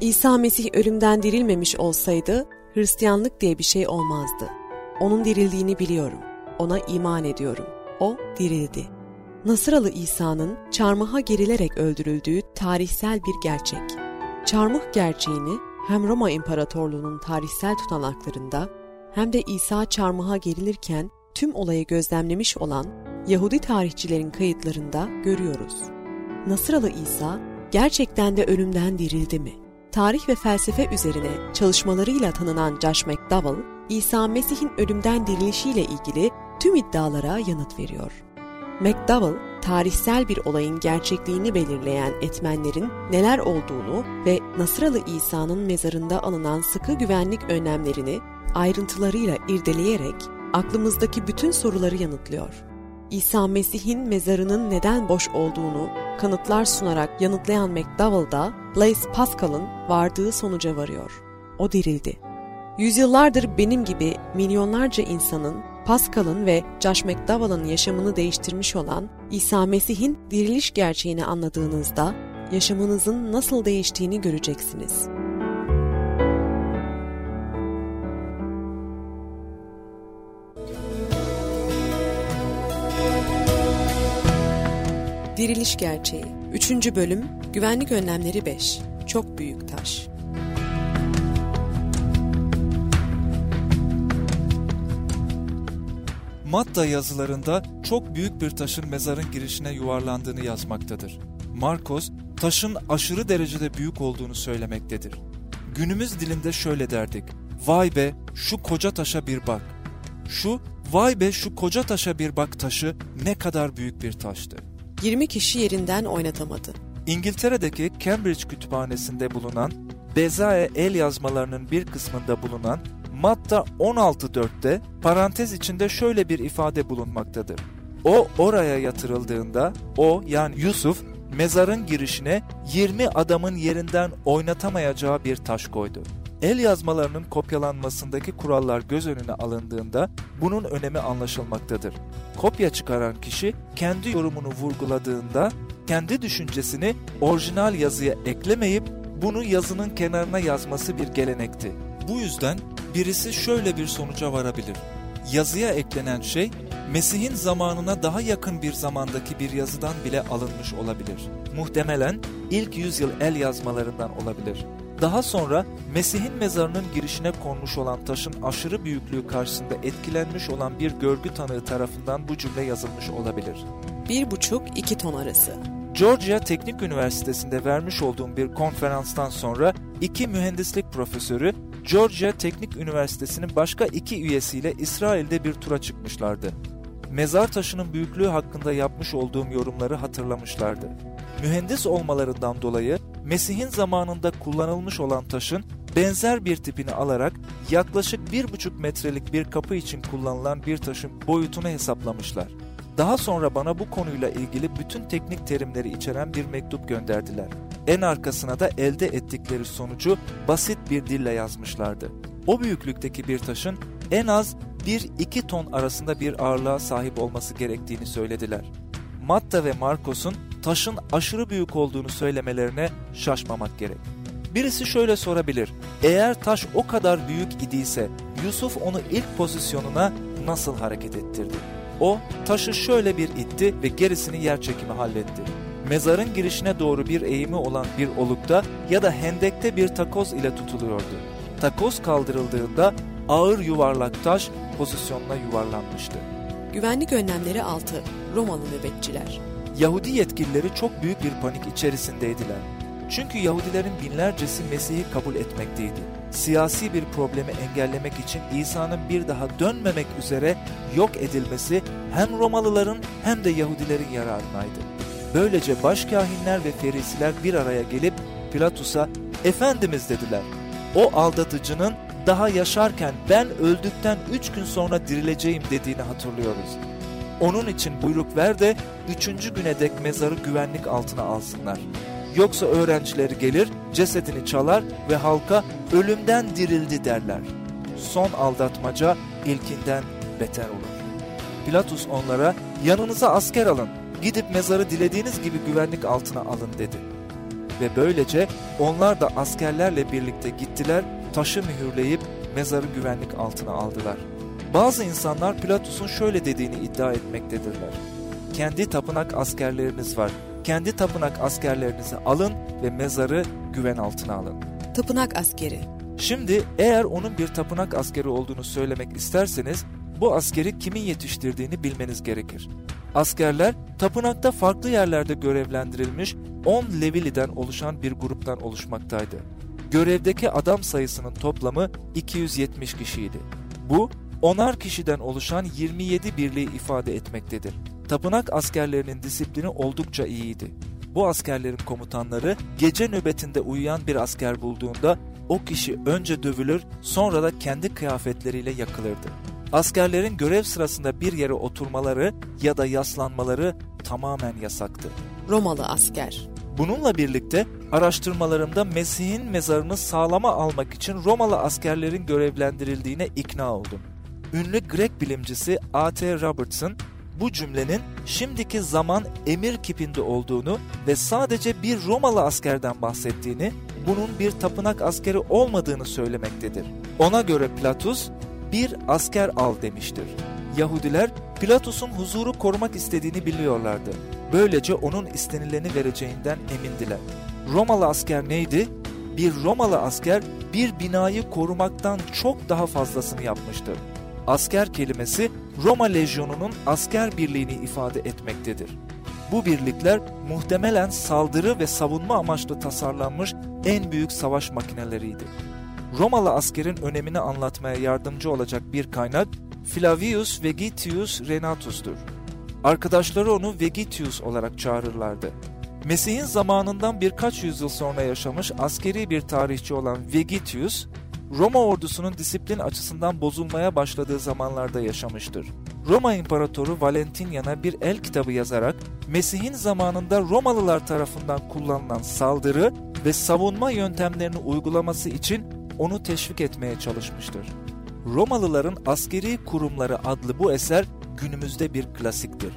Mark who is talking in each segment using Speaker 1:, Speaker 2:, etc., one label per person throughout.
Speaker 1: İsa Mesih ölümden dirilmemiş olsaydı Hristiyanlık diye bir şey olmazdı. Onun dirildiğini biliyorum. Ona iman ediyorum. O dirildi. Nasıralı İsa'nın çarmıha gerilerek öldürüldüğü tarihsel bir gerçek. Çarmıh gerçeğini hem Roma İmparatorluğu'nun tarihsel tutanaklarında hem de İsa çarmıha gerilirken tüm olayı gözlemlemiş olan Yahudi tarihçilerin kayıtlarında görüyoruz. Nasıralı İsa gerçekten de ölümden dirildi mi? Tarih ve felsefe üzerine çalışmalarıyla tanınan Josh McDowell, İsa Mesih'in ölümden dirilişiyle ilgili tüm iddialara yanıt veriyor. McDowell, tarihsel bir olayın gerçekliğini belirleyen etmenlerin neler olduğunu ve Nasıralı İsa'nın mezarında alınan sıkı güvenlik önlemlerini ayrıntılarıyla irdeleyerek aklımızdaki bütün soruları yanıtlıyor. İsa Mesih'in mezarının neden boş olduğunu kanıtlar sunarak yanıtlayan McDowell da Blaise Pascal'ın vardığı sonuca varıyor. O dirildi. Yüzyıllardır benim gibi milyonlarca insanın Pascal'ın ve Josh McDowell'ın yaşamını değiştirmiş olan İsa Mesih'in diriliş gerçeğini anladığınızda yaşamınızın nasıl değiştiğini göreceksiniz. Diriliş Gerçeği 3. Bölüm Güvenlik Önlemleri 5 Çok Büyük Taş
Speaker 2: Matta yazılarında çok büyük bir taşın mezarın girişine yuvarlandığını yazmaktadır. Markos, taşın aşırı derecede büyük olduğunu söylemektedir. Günümüz dilinde şöyle derdik. Vay be şu koca taşa bir bak. Şu vay be şu koca taşa bir bak taşı ne kadar büyük bir taştı.
Speaker 1: 20 kişi yerinden oynatamadı.
Speaker 2: İngiltere'deki Cambridge Kütüphanesi'nde bulunan Bezae el yazmalarının bir kısmında bulunan Matta 16.4'te parantez içinde şöyle bir ifade bulunmaktadır. O oraya yatırıldığında o yani Yusuf mezarın girişine 20 adamın yerinden oynatamayacağı bir taş koydu. El yazmalarının kopyalanmasındaki kurallar göz önüne alındığında bunun önemi anlaşılmaktadır. Kopya çıkaran kişi kendi yorumunu vurguladığında kendi düşüncesini orijinal yazıya eklemeyip bunu yazının kenarına yazması bir gelenekti. Bu yüzden birisi şöyle bir sonuca varabilir. Yazıya eklenen şey Mesih'in zamanına daha yakın bir zamandaki bir yazıdan bile alınmış olabilir. Muhtemelen ilk yüzyıl el yazmalarından olabilir. Daha sonra Mesih'in mezarının girişine konmuş olan taşın aşırı büyüklüğü karşısında etkilenmiş olan bir görgü tanığı tarafından bu cümle yazılmış olabilir.
Speaker 1: Bir buçuk iki ton arası.
Speaker 2: Georgia Teknik Üniversitesi'nde vermiş olduğum bir konferanstan sonra iki mühendislik profesörü Georgia Teknik Üniversitesi'nin başka iki üyesiyle İsrail'de bir tura çıkmışlardı. Mezar taşının büyüklüğü hakkında yapmış olduğum yorumları hatırlamışlardı. Mühendis olmalarından dolayı Mesih'in zamanında kullanılmış olan taşın benzer bir tipini alarak yaklaşık bir buçuk metrelik bir kapı için kullanılan bir taşın boyutunu hesaplamışlar. Daha sonra bana bu konuyla ilgili bütün teknik terimleri içeren bir mektup gönderdiler. En arkasına da elde ettikleri sonucu basit bir dille yazmışlardı. O büyüklükteki bir taşın en az 1-2 ton arasında bir ağırlığa sahip olması gerektiğini söylediler. Matta ve Markos'un taşın aşırı büyük olduğunu söylemelerine şaşmamak gerek. Birisi şöyle sorabilir, eğer taş o kadar büyük idiyse Yusuf onu ilk pozisyonuna nasıl hareket ettirdi? O taşı şöyle bir itti ve gerisini yer çekimi halletti. Mezarın girişine doğru bir eğimi olan bir olukta ya da hendekte bir takoz ile tutuluyordu. Takoz kaldırıldığında ağır yuvarlak taş pozisyonuna yuvarlanmıştı.
Speaker 1: Güvenlik önlemleri 6. Romalı nöbetçiler.
Speaker 2: Yahudi yetkilileri çok büyük bir panik içerisindeydiler. Çünkü Yahudilerin binlercesi Mesih'i kabul etmekteydi. Siyasi bir problemi engellemek için İsa'nın bir daha dönmemek üzere yok edilmesi hem Romalıların hem de Yahudilerin yararınaydı. Böylece başkahinler ve ferisiler bir araya gelip Pilatus'a Efendimiz dediler. O aldatıcının daha yaşarken ben öldükten üç gün sonra dirileceğim dediğini hatırlıyoruz. Onun için buyruk ver de üçüncü güne dek mezarı güvenlik altına alsınlar. Yoksa öğrencileri gelir, cesedini çalar ve halka ölümden dirildi derler. Son aldatmaca ilkinden beter olur. Pilatus onlara yanınıza asker alın, gidip mezarı dilediğiniz gibi güvenlik altına alın dedi. ve böylece onlar da askerlerle birlikte gittiler, taşı mühürleyip mezarı güvenlik altına aldılar. Bazı insanlar Pilatus'un şöyle dediğini iddia etmektedirler. Kendi tapınak askerleriniz var. Kendi tapınak askerlerinizi alın ve mezarı güven altına alın.
Speaker 1: Tapınak askeri
Speaker 2: Şimdi eğer onun bir tapınak askeri olduğunu söylemek isterseniz bu askeri kimin yetiştirdiğini bilmeniz gerekir. Askerler tapınakta farklı yerlerde görevlendirilmiş 10 Levili'den oluşan bir gruptan oluşmaktaydı. Görevdeki adam sayısının toplamı 270 kişiydi. Bu onar kişiden oluşan 27 birliği ifade etmektedir. Tapınak askerlerinin disiplini oldukça iyiydi. Bu askerlerin komutanları gece nöbetinde uyuyan bir asker bulduğunda o kişi önce dövülür sonra da kendi kıyafetleriyle yakılırdı. Askerlerin görev sırasında bir yere oturmaları ya da yaslanmaları tamamen yasaktı.
Speaker 1: Romalı asker
Speaker 2: Bununla birlikte araştırmalarımda Mesih'in mezarını sağlama almak için Romalı askerlerin görevlendirildiğine ikna oldum. Ünlü Grek bilimcisi A.T. Robertson bu cümlenin şimdiki zaman emir kipinde olduğunu ve sadece bir Romalı askerden bahsettiğini, bunun bir tapınak askeri olmadığını söylemektedir. Ona göre Platus bir asker al demiştir. Yahudiler Pilatus'un huzuru korumak istediğini biliyorlardı. Böylece onun istenileni vereceğinden emindiler. Romalı asker neydi? Bir Romalı asker bir binayı korumaktan çok daha fazlasını yapmıştır. Asker kelimesi Roma lejyonunun asker birliğini ifade etmektedir. Bu birlikler muhtemelen saldırı ve savunma amaçlı tasarlanmış en büyük savaş makineleriydi. Romalı askerin önemini anlatmaya yardımcı olacak bir kaynak Flavius Vegetius Renatus'tur. Arkadaşları onu Vegetius olarak çağırırlardı. Mesih'in zamanından birkaç yüzyıl sonra yaşamış askeri bir tarihçi olan Vegetius, Roma ordusunun disiplin açısından bozulmaya başladığı zamanlarda yaşamıştır. Roma İmparatoru Valentinian'a bir el kitabı yazarak Mesih'in zamanında Romalılar tarafından kullanılan saldırı ve savunma yöntemlerini uygulaması için onu teşvik etmeye çalışmıştır. Romalıların Askeri Kurumları adlı bu eser günümüzde bir klasiktir.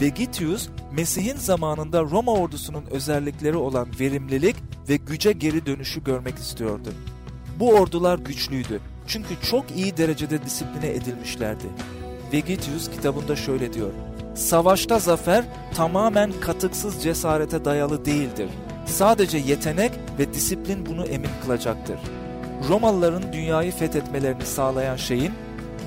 Speaker 2: Vegetius, Mesih'in zamanında Roma ordusunun özellikleri olan verimlilik ve güce geri dönüşü görmek istiyordu. Bu ordular güçlüydü çünkü çok iyi derecede disipline edilmişlerdi. Vegetius kitabında şöyle diyor. Savaşta zafer tamamen katıksız cesarete dayalı değildir. Sadece yetenek ve disiplin bunu emin kılacaktır. Romalıların dünyayı fethetmelerini sağlayan şeyin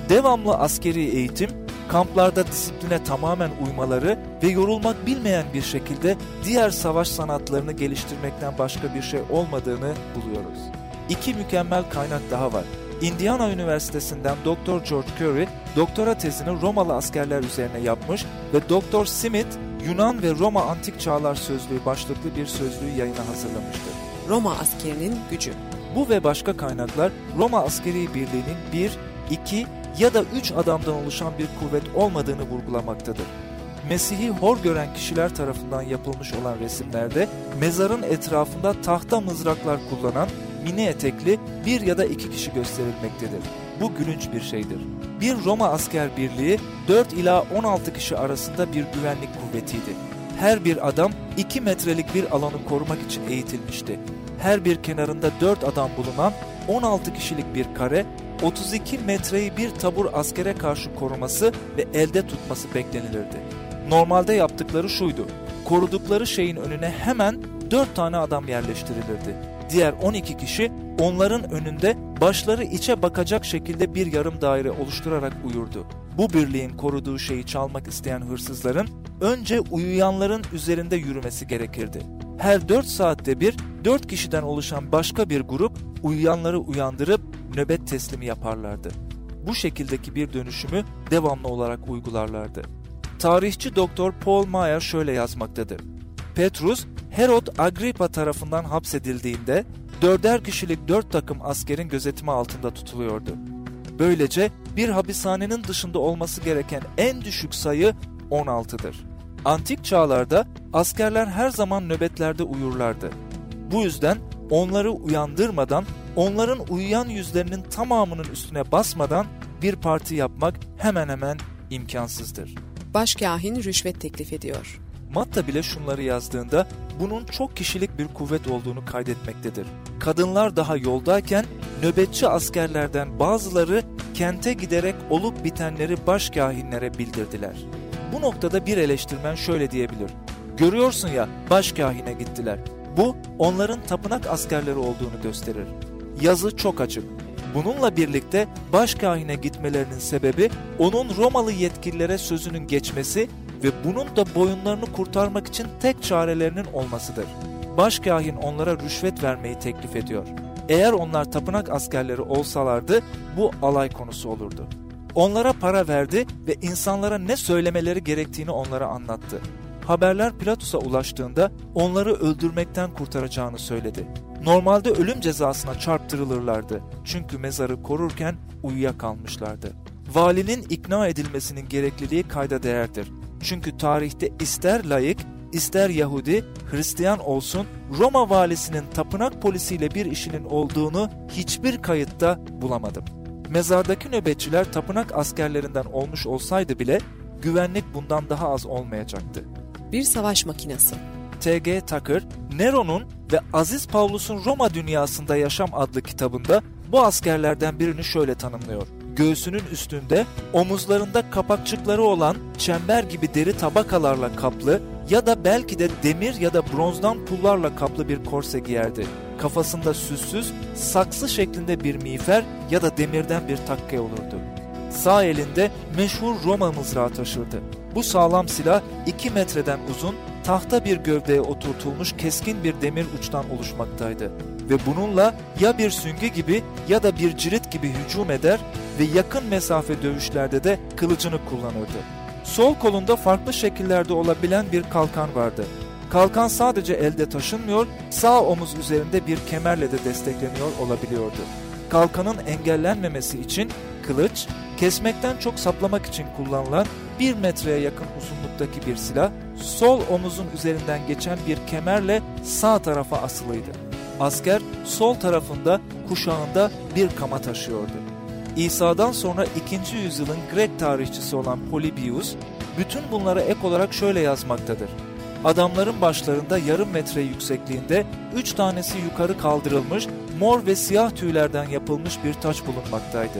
Speaker 2: devamlı askeri eğitim, kamplarda disipline tamamen uymaları ve yorulmak bilmeyen bir şekilde diğer savaş sanatlarını geliştirmekten başka bir şey olmadığını buluyoruz. İki mükemmel kaynak daha var. Indiana Üniversitesi'nden Dr. George Curry doktora tezini Romalı askerler üzerine yapmış ve Dr. Smith Yunan ve Roma Antik Çağlar Sözlüğü başlıklı bir sözlüğü yayına hazırlamıştır.
Speaker 1: Roma askerinin gücü
Speaker 2: Bu ve başka kaynaklar Roma askeri birliğinin bir, iki ya da üç adamdan oluşan bir kuvvet olmadığını vurgulamaktadır. Mesih'i hor gören kişiler tarafından yapılmış olan resimlerde mezarın etrafında tahta mızraklar kullanan mini etekli bir ya da iki kişi gösterilmektedir. Bu gülünç bir şeydir. Bir Roma asker birliği 4 ila 16 kişi arasında bir güvenlik kuvvetiydi. Her bir adam 2 metrelik bir alanı korumak için eğitilmişti. Her bir kenarında 4 adam bulunan 16 kişilik bir kare 32 metreyi bir tabur askere karşı koruması ve elde tutması beklenilirdi. Normalde yaptıkları şuydu. Korudukları şeyin önüne hemen 4 tane adam yerleştirilirdi. Diğer 12 kişi onların önünde başları içe bakacak şekilde bir yarım daire oluşturarak uyurdu. Bu birliğin koruduğu şeyi çalmak isteyen hırsızların önce uyuyanların üzerinde yürümesi gerekirdi. Her 4 saatte bir 4 kişiden oluşan başka bir grup uyuyanları uyandırıp nöbet teslimi yaparlardı. Bu şekildeki bir dönüşümü devamlı olarak uygularlardı. Tarihçi Doktor Paul Meyer şöyle yazmaktadır. Petrus, Herod Agrippa tarafından hapsedildiğinde dörder kişilik dört takım askerin gözetimi altında tutuluyordu. Böylece bir hapishanenin dışında olması gereken en düşük sayı 16'dır. Antik çağlarda askerler her zaman nöbetlerde uyurlardı. Bu yüzden onları uyandırmadan, onların uyuyan yüzlerinin tamamının üstüne basmadan bir parti yapmak hemen hemen imkansızdır.
Speaker 1: Başkahin rüşvet teklif ediyor.
Speaker 2: Matta bile şunları yazdığında bunun çok kişilik bir kuvvet olduğunu kaydetmektedir. Kadınlar daha yoldayken nöbetçi askerlerden bazıları kente giderek olup bitenleri başkahinlere bildirdiler. Bu noktada bir eleştirmen şöyle diyebilir. Görüyorsun ya başkahine gittiler. Bu onların tapınak askerleri olduğunu gösterir. Yazı çok açık. Bununla birlikte başkahine gitmelerinin sebebi onun Romalı yetkililere sözünün geçmesi ve bunun da boyunlarını kurtarmak için tek çarelerinin olmasıdır. Başkahin onlara rüşvet vermeyi teklif ediyor. Eğer onlar tapınak askerleri olsalardı bu alay konusu olurdu. Onlara para verdi ve insanlara ne söylemeleri gerektiğini onlara anlattı. Haberler Pilatus'a ulaştığında onları öldürmekten kurtaracağını söyledi. Normalde ölüm cezasına çarptırılırlardı. Çünkü mezarı korurken uyuyakalmışlardı. Valinin ikna edilmesinin gerekliliği kayda değerdir. Çünkü tarihte ister layık, ister Yahudi, Hristiyan olsun Roma valisinin tapınak polisiyle bir işinin olduğunu hiçbir kayıtta bulamadım. Mezardaki nöbetçiler tapınak askerlerinden olmuş olsaydı bile güvenlik bundan daha az olmayacaktı.
Speaker 1: Bir savaş makinesi.
Speaker 2: T.G. Tucker, Nero'nun ve Aziz Pavlus'un Roma Dünyasında Yaşam adlı kitabında bu askerlerden birini şöyle tanımlıyor. Göğsünün üstünde omuzlarında kapakçıkları olan çember gibi deri tabakalarla kaplı ya da belki de demir ya da bronzdan pullarla kaplı bir korse giyerdi. Kafasında süssüz, saksı şeklinde bir miğfer ya da demirden bir takke olurdu. Sağ elinde meşhur Roma mızrağı taşırdı. Bu sağlam silah 2 metreden uzun, tahta bir gövdeye oturtulmuş keskin bir demir uçtan oluşmaktaydı. Ve bununla ya bir süngü gibi ya da bir cirit gibi hücum eder ve yakın mesafe dövüşlerde de kılıcını kullanırdı. Sol kolunda farklı şekillerde olabilen bir kalkan vardı. Kalkan sadece elde taşınmıyor, sağ omuz üzerinde bir kemerle de destekleniyor olabiliyordu. Kalkanın engellenmemesi için kılıç, kesmekten çok saplamak için kullanılan bir metreye yakın uzunluktaki bir silah, sol omuzun üzerinden geçen bir kemerle sağ tarafa asılıydı. Asker sol tarafında kuşağında bir kama taşıyordu. İsa'dan sonra 2. yüzyılın Grek tarihçisi olan Polybius, bütün bunlara ek olarak şöyle yazmaktadır. Adamların başlarında yarım metre yüksekliğinde üç tanesi yukarı kaldırılmış mor ve siyah tüylerden yapılmış bir taç bulunmaktaydı.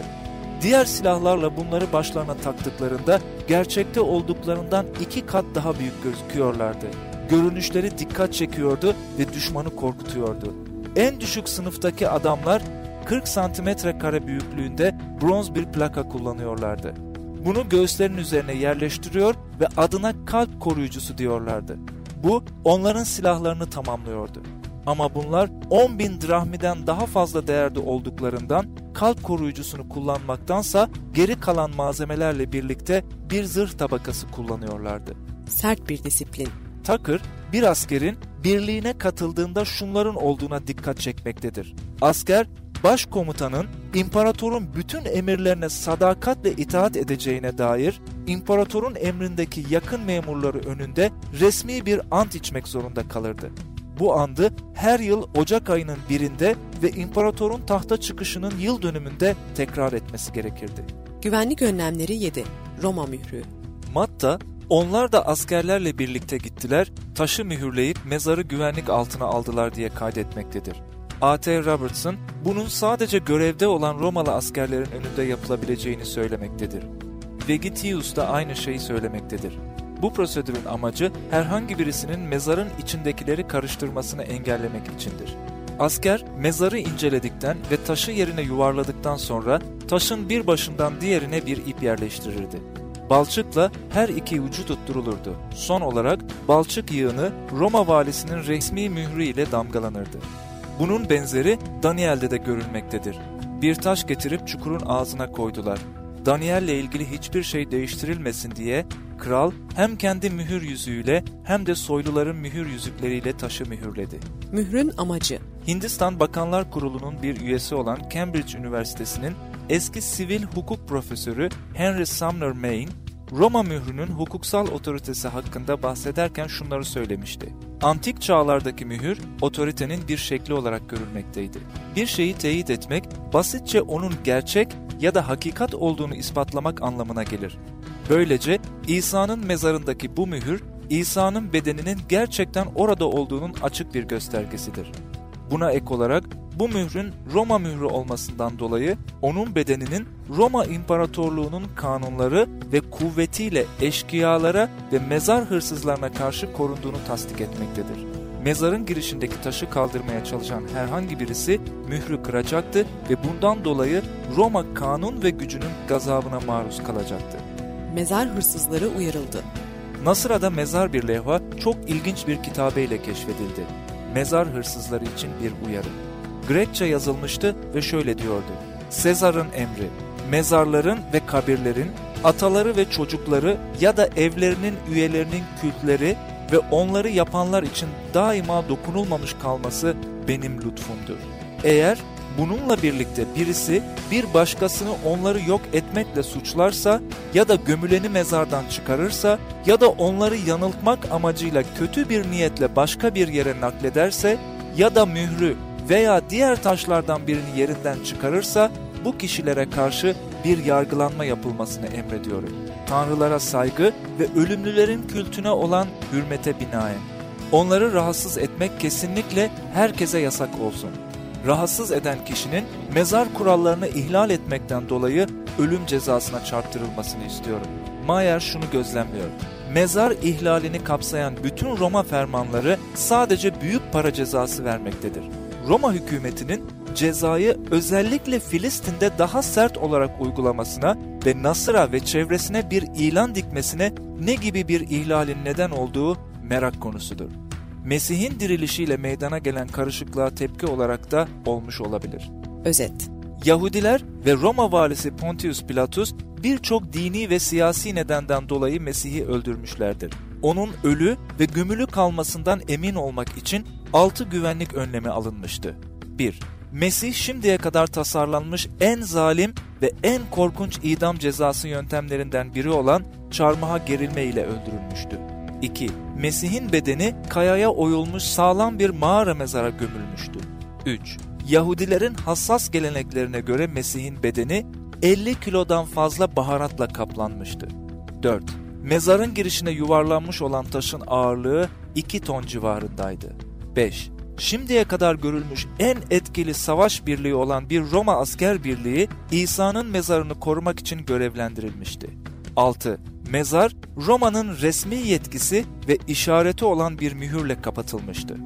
Speaker 2: Diğer silahlarla bunları başlarına taktıklarında gerçekte olduklarından iki kat daha büyük gözüküyorlardı. Görünüşleri dikkat çekiyordu ve düşmanı korkutuyordu. En düşük sınıftaki adamlar 40 santimetre kare büyüklüğünde bronz bir plaka kullanıyorlardı. Bunu göğüslerin üzerine yerleştiriyor ve adına kalp koruyucusu diyorlardı. Bu onların silahlarını tamamlıyordu. Ama bunlar 10 bin drahmiden daha fazla değerde olduklarından kalp koruyucusunu kullanmaktansa geri kalan malzemelerle birlikte bir zırh tabakası kullanıyorlardı.
Speaker 1: Sert bir disiplin.
Speaker 2: Tucker, bir askerin birliğine katıldığında şunların olduğuna dikkat çekmektedir. Asker, başkomutanın imparatorun bütün emirlerine sadakatle itaat edeceğine dair imparatorun emrindeki yakın memurları önünde resmi bir ant içmek zorunda kalırdı. Bu andı her yıl Ocak ayının birinde ve imparatorun tahta çıkışının yıl dönümünde tekrar etmesi gerekirdi.
Speaker 1: Güvenlik önlemleri 7. Roma mührü.
Speaker 2: Matta, onlar da askerlerle birlikte gittiler, taşı mühürleyip mezarı güvenlik altına aldılar diye kaydetmektedir. A.T. Robertson, bunun sadece görevde olan Romalı askerlerin önünde yapılabileceğini söylemektedir. Vegetius da aynı şeyi söylemektedir. Bu prosedürün amacı herhangi birisinin mezarın içindekileri karıştırmasını engellemek içindir. Asker mezarı inceledikten ve taşı yerine yuvarladıktan sonra taşın bir başından diğerine bir ip yerleştirirdi. Balçıkla her iki ucu tutturulurdu. Son olarak balçık yığını Roma valisinin resmi mührü ile damgalanırdı. Bunun benzeri Daniel'de de görülmektedir. Bir taş getirip çukurun ağzına koydular. Daniel'le ilgili hiçbir şey değiştirilmesin diye kral hem kendi mühür yüzüğüyle hem de soyluların mühür yüzükleriyle taşı mühürledi.
Speaker 1: Mührün amacı
Speaker 2: Hindistan Bakanlar Kurulu'nun bir üyesi olan Cambridge Üniversitesi'nin eski sivil hukuk profesörü Henry Sumner Main, Roma mührünün hukuksal otoritesi hakkında bahsederken şunları söylemişti. Antik çağlardaki mühür, otoritenin bir şekli olarak görülmekteydi. Bir şeyi teyit etmek, basitçe onun gerçek ya da hakikat olduğunu ispatlamak anlamına gelir. Böylece İsa'nın mezarındaki bu mühür İsa'nın bedeninin gerçekten orada olduğunun açık bir göstergesidir. Buna ek olarak bu mührün Roma mührü olmasından dolayı onun bedeninin Roma İmparatorluğu'nun kanunları ve kuvvetiyle eşkıyalara ve mezar hırsızlarına karşı korunduğunu tasdik etmektedir. Mezarın girişindeki taşı kaldırmaya çalışan herhangi birisi mührü kıracaktı ve bundan dolayı Roma kanun ve gücünün gazabına maruz kalacaktı.
Speaker 1: Mezar hırsızları uyarıldı.
Speaker 2: Nasıra'da mezar bir levha çok ilginç bir kitabeyle keşfedildi. Mezar hırsızları için bir uyarı. Grekçe yazılmıştı ve şöyle diyordu. Sezar'ın emri, mezarların ve kabirlerin, ataları ve çocukları ya da evlerinin üyelerinin kültleri ve onları yapanlar için daima dokunulmamış kalması benim lütfumdur. Eğer bununla birlikte birisi bir başkasını onları yok etmekle suçlarsa ya da gömüleni mezardan çıkarırsa ya da onları yanıltmak amacıyla kötü bir niyetle başka bir yere naklederse ya da mührü veya diğer taşlardan birini yerinden çıkarırsa bu kişilere karşı bir yargılanma yapılmasını emrediyorum. Tanrılara saygı ve ölümlülerin kültüne olan hürmete binaen. Onları rahatsız etmek kesinlikle herkese yasak olsun. Rahatsız eden kişinin mezar kurallarını ihlal etmekten dolayı ölüm cezasına çarptırılmasını istiyorum. Mayer şunu gözlemliyor. Mezar ihlalini kapsayan bütün Roma fermanları sadece büyük para cezası vermektedir. Roma hükümetinin cezayı özellikle Filistin'de daha sert olarak uygulamasına ve Nasır'a ve çevresine bir ilan dikmesine ne gibi bir ihlalin neden olduğu merak konusudur. Mesih'in dirilişiyle meydana gelen karışıklığa tepki olarak da olmuş olabilir.
Speaker 1: Özet
Speaker 2: Yahudiler ve Roma valisi Pontius Pilatus birçok dini ve siyasi nedenden dolayı Mesih'i öldürmüşlerdir. Onun ölü ve gömülü kalmasından emin olmak için altı güvenlik önlemi alınmıştı. 1. Mesih şimdiye kadar tasarlanmış en zalim ve en korkunç idam cezası yöntemlerinden biri olan çarmıha gerilme ile öldürülmüştü. 2. Mesih'in bedeni kayaya oyulmuş sağlam bir mağara mezara gömülmüştü. 3. Yahudilerin hassas geleneklerine göre Mesih'in bedeni 50 kilodan fazla baharatla kaplanmıştı. 4. Mezarın girişine yuvarlanmış olan taşın ağırlığı 2 ton civarındaydı. 5. Şimdiye kadar görülmüş en etkili savaş birliği olan bir Roma asker birliği İsa'nın mezarını korumak için görevlendirilmişti. 6. Mezar Roma'nın resmi yetkisi ve işareti olan bir mühürle kapatılmıştı.